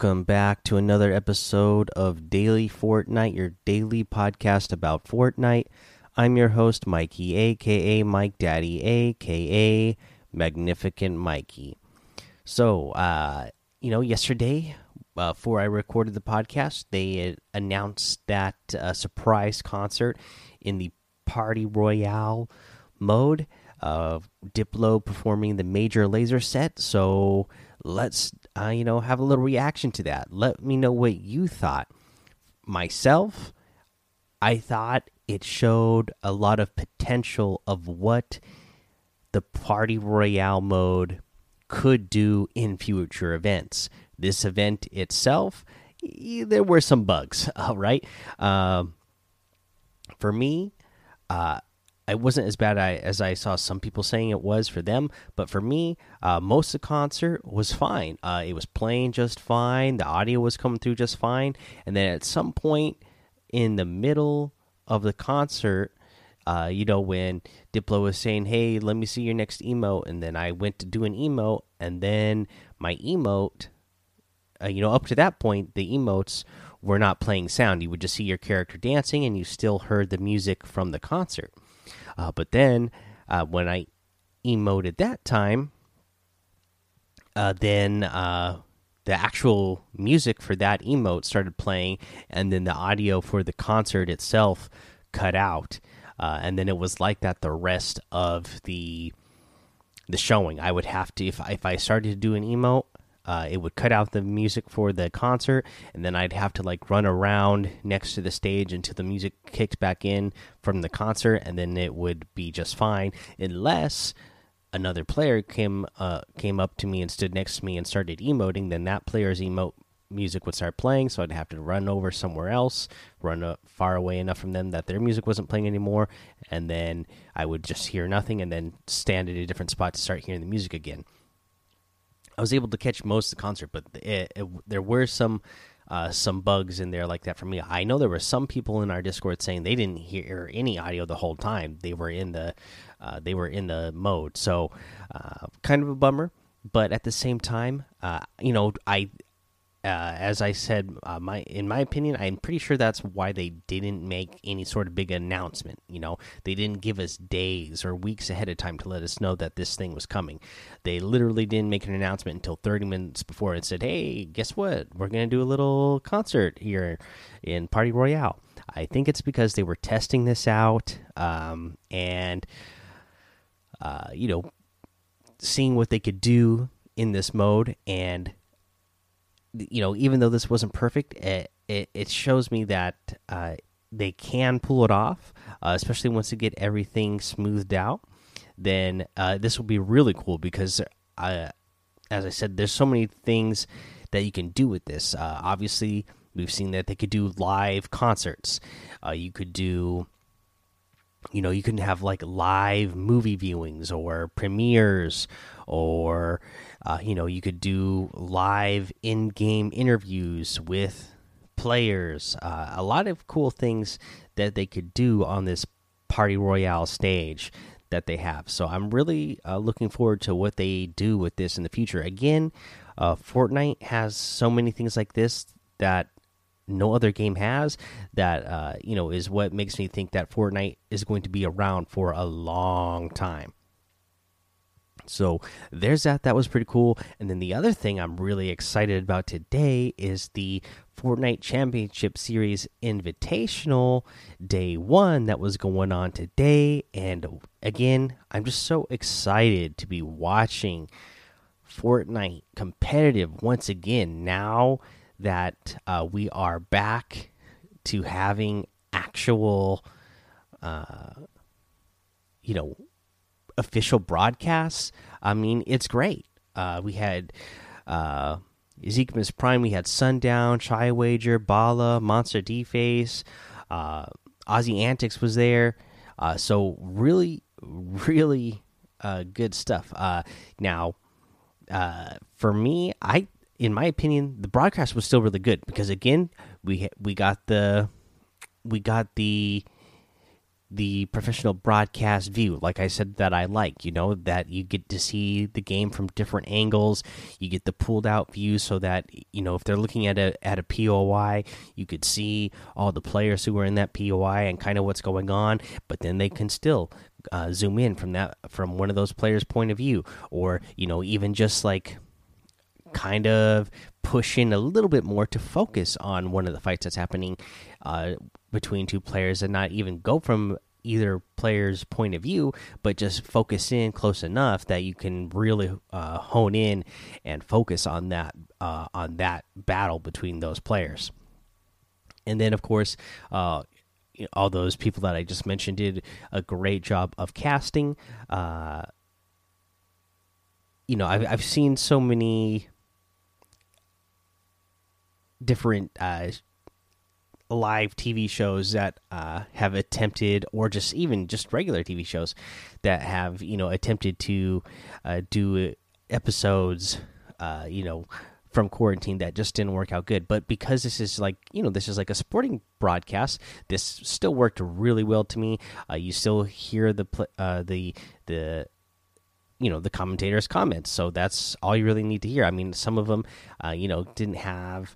Welcome back to another episode of Daily Fortnite, your daily podcast about Fortnite. I'm your host, Mikey, aka Mike Daddy, aka Magnificent Mikey. So, uh, you know, yesterday, uh, before I recorded the podcast, they announced that uh, surprise concert in the Party Royale mode. Uh, Diplo performing the Major Lazer set. So let's uh, you know have a little reaction to that. Let me know what you thought. Myself, I thought it showed a lot of potential of what the Party Royale mode could do in future events. This event itself, there were some bugs. All right, um, for me, uh, it wasn't as bad as I saw some people saying it was for them, but for me, uh, most of the concert was fine. Uh, it was playing just fine. The audio was coming through just fine, and then at some point in the middle of the concert, uh, you know, when Diplo was saying, "Hey, let me see your next emote," and then I went to do an emote, and then my emote, uh, you know, up to that point, the emotes were not playing sound. You would just see your character dancing, and you still heard the music from the concert. Uh, but then uh, when I emoted that time, uh, then uh, the actual music for that emote started playing, and then the audio for the concert itself cut out. Uh, and then it was like that the rest of the the showing. I would have to if if I started to do an emote, uh, it would cut out the music for the concert, and then I'd have to like run around next to the stage until the music kicked back in from the concert, and then it would be just fine, unless another player came uh, came up to me and stood next to me and started emoting. Then that player's emote music would start playing, so I'd have to run over somewhere else, run uh, far away enough from them that their music wasn't playing anymore, and then I would just hear nothing, and then stand at a different spot to start hearing the music again. I was able to catch most of the concert, but it, it, there were some uh, some bugs in there like that for me. I know there were some people in our Discord saying they didn't hear any audio the whole time. They were in the uh, they were in the mode, so uh, kind of a bummer. But at the same time, uh, you know, I uh, as I said, uh, my in my opinion, I'm pretty sure that's why they didn't make any sort of big announcement. You know, they didn't give us days or weeks ahead of time to let us know that this thing was coming. They literally didn't make an announcement until 30 minutes before and said, "Hey, guess what? We're gonna do a little concert here in Party Royale." I think it's because they were testing this out um, and uh, you know seeing what they could do in this mode and you know, even though this wasn't perfect, it it, it shows me that uh, they can pull it off, uh, especially once they get everything smoothed out. Then uh, this will be really cool because, uh, as I said, there's so many things that you can do with this. Uh, obviously, we've seen that they could do live concerts. Uh, you could do you know you can have like live movie viewings or premieres or uh, you know you could do live in-game interviews with players. Uh, a lot of cool things that they could do on this party royale stage that they have. So i'm really uh, looking forward to what they do with this in the future. Again uh, fortnite has so many things like this that no other game has that uh, you know is what makes me think that Fortnite is going to be around for a long time. So there's that. That was pretty cool. And then the other thing I'm really excited about today is the Fortnite Championship Series Invitational Day 1 that was going on today. And again, I'm just so excited to be watching Fortnite competitive once again. Now that uh, we are back to having actual, uh, you know, official broadcasts. I mean, it's great. Uh, we had uh, Ezekiel's Prime, we had Sundown, Shy Wager, Bala, Monster D Face, uh, Aussie Antics was there. Uh, so really, really uh, good stuff. Uh, now, uh, for me, I in my opinion, the broadcast was still really good because again, we we got the we got the the professional broadcast view. Like i said that i like you know that you get to see the game from different angles. You get the pulled out view so that you know if they're looking at a at a POI you could see all the players who are in that POI and kind of what's going on but then they can still uh, zoom in from that from one of those players point of view. Or you know even just like kind of push in a little bit more to focus on one of the fights that's happening uh, between two players and not even go from either player's point of view, but just focus in close enough that you can really uh, hone in and focus on that uh, on that battle between those players. And then, of course, uh, all those people that I just mentioned did a great job of casting. Uh, you know, I've I've seen so many different uh, live TV shows that uh, have attempted, or just even just regular TV shows that have you know attempted to uh, do episodes, uh, you know, from quarantine that just didn't work out good. But because this is like you know this is like a sporting broadcast, this still worked really well to me. Uh, you still hear the uh, the the you know the commentators comments so that's all you really need to hear i mean some of them uh, you know didn't have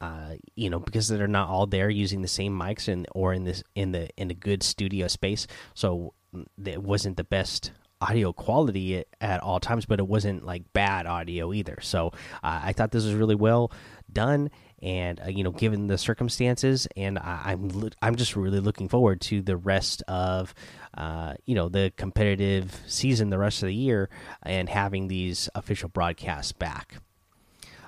uh, you know because they're not all there using the same mics and or in this in the in a good studio space. So mm, it wasn't the best audio quality at, all times but it wasn't like bad audio either. So uh, i thought this was really well done and uh, you know given the circumstances and I, am I'm, I'm just really looking forward to the rest of uh, you know the competitive season the rest of the year and having these official broadcasts back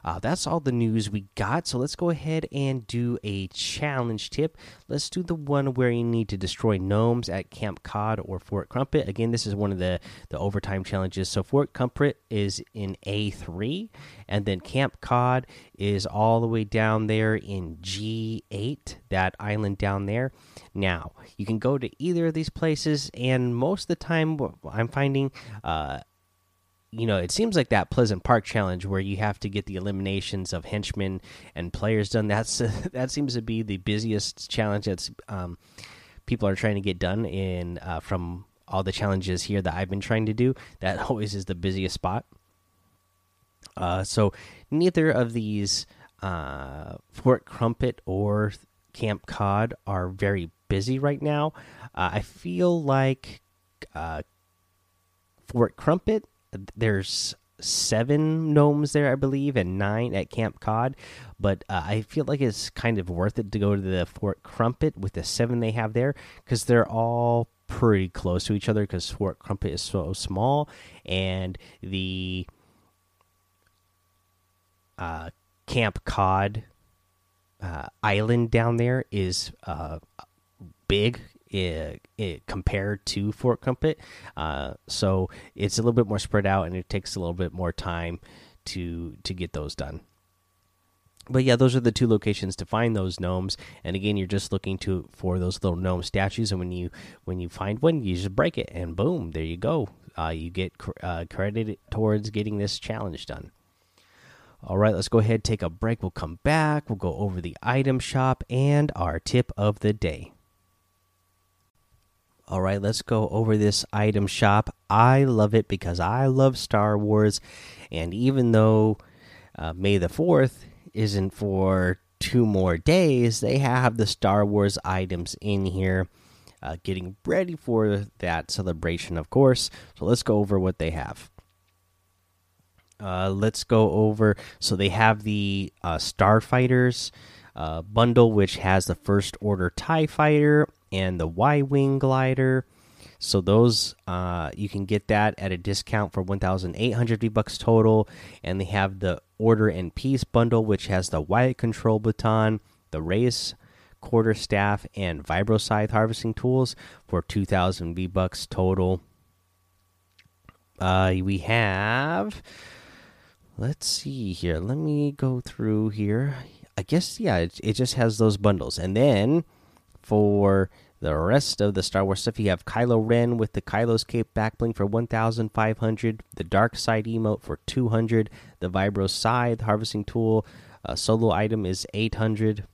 uh, that's all the news we got. So let's go ahead and do a challenge tip. Let's do the one where you need to destroy gnomes at Camp Cod or Fort Crumpet. Again, this is one of the the overtime challenges. So Fort Crumpet is in A three, and then Camp Cod is all the way down there in G eight. That island down there. Now you can go to either of these places, and most of the time, I'm finding. Uh, you know, it seems like that Pleasant Park challenge where you have to get the eliminations of henchmen and players done. That's uh, that seems to be the busiest challenge that's um, people are trying to get done in uh, from all the challenges here that I've been trying to do. That always is the busiest spot. Uh, so neither of these uh, Fort Crumpet or Camp Cod are very busy right now. Uh, I feel like uh, Fort Crumpet there's seven gnomes there, I believe, and nine at Camp Cod. But uh, I feel like it's kind of worth it to go to the Fort Crumpet with the seven they have there because they're all pretty close to each other because Fort Crumpet is so small and the uh, Camp Cod uh, island down there is uh, big it, it, compared to Fort Crumpet. Uh, so it's a little bit more spread out, and it takes a little bit more time to to get those done. But yeah, those are the two locations to find those gnomes. And again, you're just looking to for those little gnome statues, and when you when you find one, you just break it, and boom, there you go. Uh, you get uh, credited towards getting this challenge done. All right, let's go ahead take a break. We'll come back. We'll go over the item shop and our tip of the day. All right, let's go over this item shop. I love it because I love Star Wars. And even though uh, May the 4th isn't for two more days, they have the Star Wars items in here, uh, getting ready for that celebration, of course. So let's go over what they have. Uh, let's go over. So they have the uh, Starfighters uh, bundle, which has the First Order TIE Fighter and the Y Wing glider. So those uh, you can get that at a discount for 1,800 V bucks total, and they have the Order and Peace bundle, which has the Riot control baton, the Rey's quarter staff, and vibro scythe harvesting tools for 2,000 V bucks total. Uh, we have. Let's see here. Let me go through here. I guess yeah, it, it just has those bundles, and then for the rest of the Star Wars stuff, you have Kylo Ren with the Kylo's Cape backbling for 1,500, the Dark Side emote for 200, the Vibro Scythe harvesting tool uh, solo item is 800.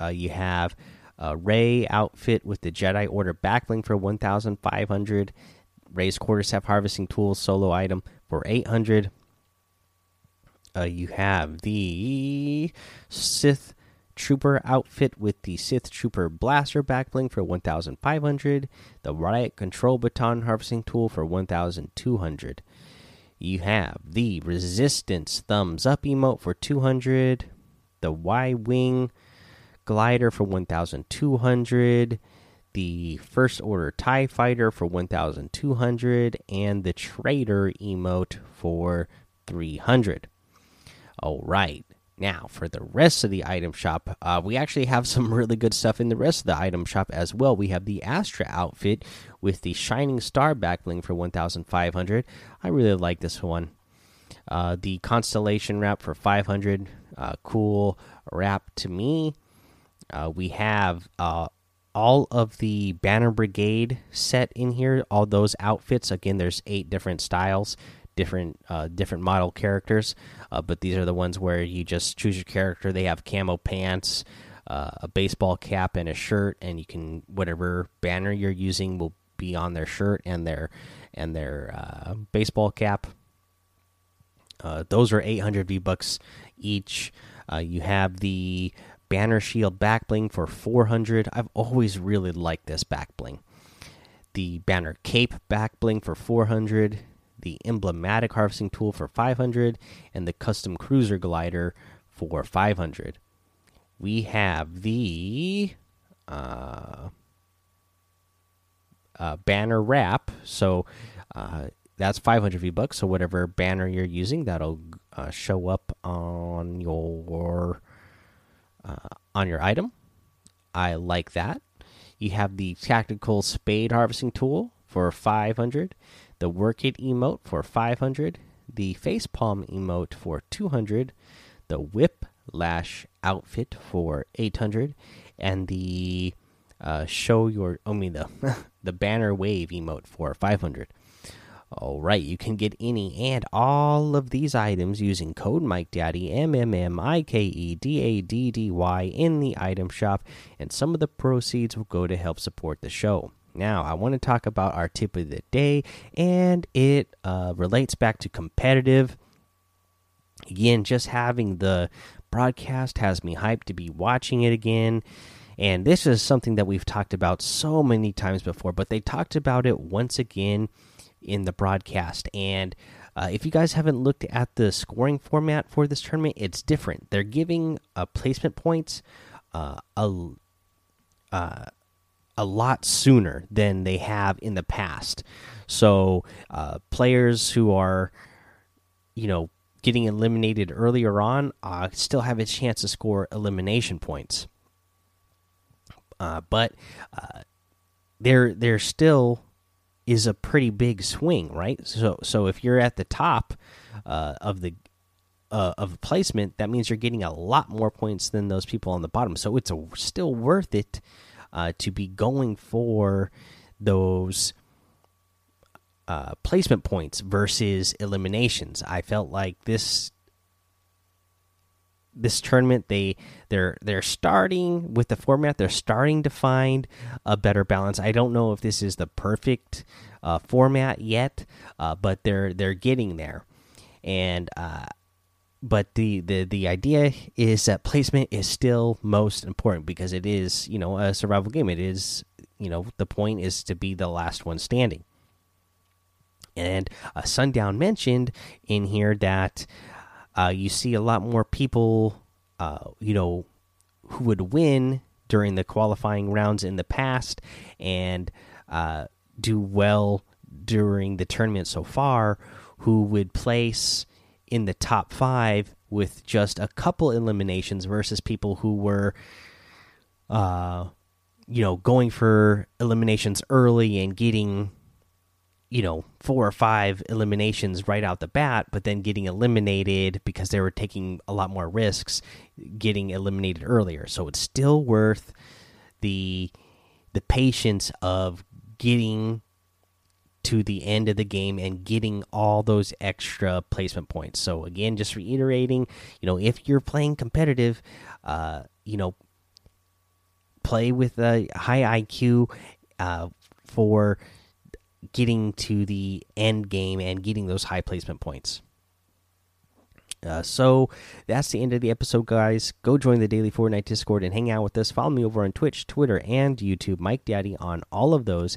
Uh, you have uh, Rey outfit with the Jedi Order backbling for 1,500. Rey's quarterstaff harvesting tool solo item for 800. Uh, you have the Sith Trooper outfit with the Sith Trooper blaster backbling for 1,500. The Riot Control Baton harvesting tool for 1,200. You have the Resistance thumbs up emote for 200. The Y Wing glider for 1200 the first order tie fighter for 1200 and the trader emote for 300 all right now for the rest of the item shop. Uh, we actually have some really good stuff in the rest of the item shop as well. We have the astra outfit with the shining star backbling for 1500 i really like this one. Uh, the constellation wrap for 500 uh, cool wrap to me. Uh, we have uh, all of the Banner Brigade set in here. All those outfits. Again, there's eight different styles, different uh, different model characters. Uh, but these are the ones where you just choose your character. They have camo pants, uh, a baseball cap, and a shirt, and you can whatever banner you're using will be on their shirt and their and their uh, baseball cap. those are 800 V bucks each. you have the Banner Shield back bling for 400. I've always really liked this back bling. The Banner Cape back bling for 400. The emblematic harvesting tool for 500 and the custom cruiser glider for 500. We have the uh, uh, banner wrap. So uh, that's 500 V bucks. So whatever banner you're using, that'll uh, show up on your uh, on your item. I like that. You have the tactical spade harvesting tool for 500, the work it emote for 500, the face palm emote for 200, the whip lash outfit for 800, and the uh, show your I mean the the banner wave emote for 500. All right, you can get any and all of these items using code Mike Daddy M M M I K E D A D D Y in the item shop, and some of the proceeds will go to help support the show. Now, I want to talk about our tip of the day, and it uh, relates back to competitive. Again, just having the broadcast has me hyped to be watching it again. And this is something that we've talked about so many times before, but they talked about it once again in the broadcast. And uh, if you guys haven't looked at the scoring format for this tournament, it's different. They're giving uh, placement points uh, a uh, a lot sooner than they have in the past. So uh, players who are, you know, getting eliminated earlier on uh, still have a chance to score elimination points. but they're they're still is a pretty big swing, right? So so if you're at the top uh, of the uh, of placement, that means you're getting a lot more points than those people on the bottom. So it's a, still worth it uh, to be going for those uh, placement points versus eliminations. I felt like this this tournament they they're they're starting with the format they're starting to find a better balance i don't know if this is the perfect uh, format yet uh, but they're they're getting there and uh, but the, the the idea is that placement is still most important because it is you know a survival game. It is you know the point is to be the last one standing. And uh, sundown mentioned in here that uh, you see a lot more people, uh, you know, who would win during the qualifying rounds in the past and uh, do well during the tournament so far, who would place in the top five with just a couple eliminations versus people who were, uh, you know, going for eliminations early and getting you know four or five eliminations right out the bat but then getting eliminated because they were taking a lot more risks getting eliminated earlier. So it's still worth the the patience of getting to the end of the game and getting all those extra placement points so again just reiterating you know if you're playing competitive uh you know play with a high IQ uh, for getting to the end game and getting those high placement points. Uh, so that's the end of the episode, guys. Go join the daily Fortnite Discord and hang out with us. Follow me over on Twitch, Twitter, and YouTube, Mike Daddy, on all of those.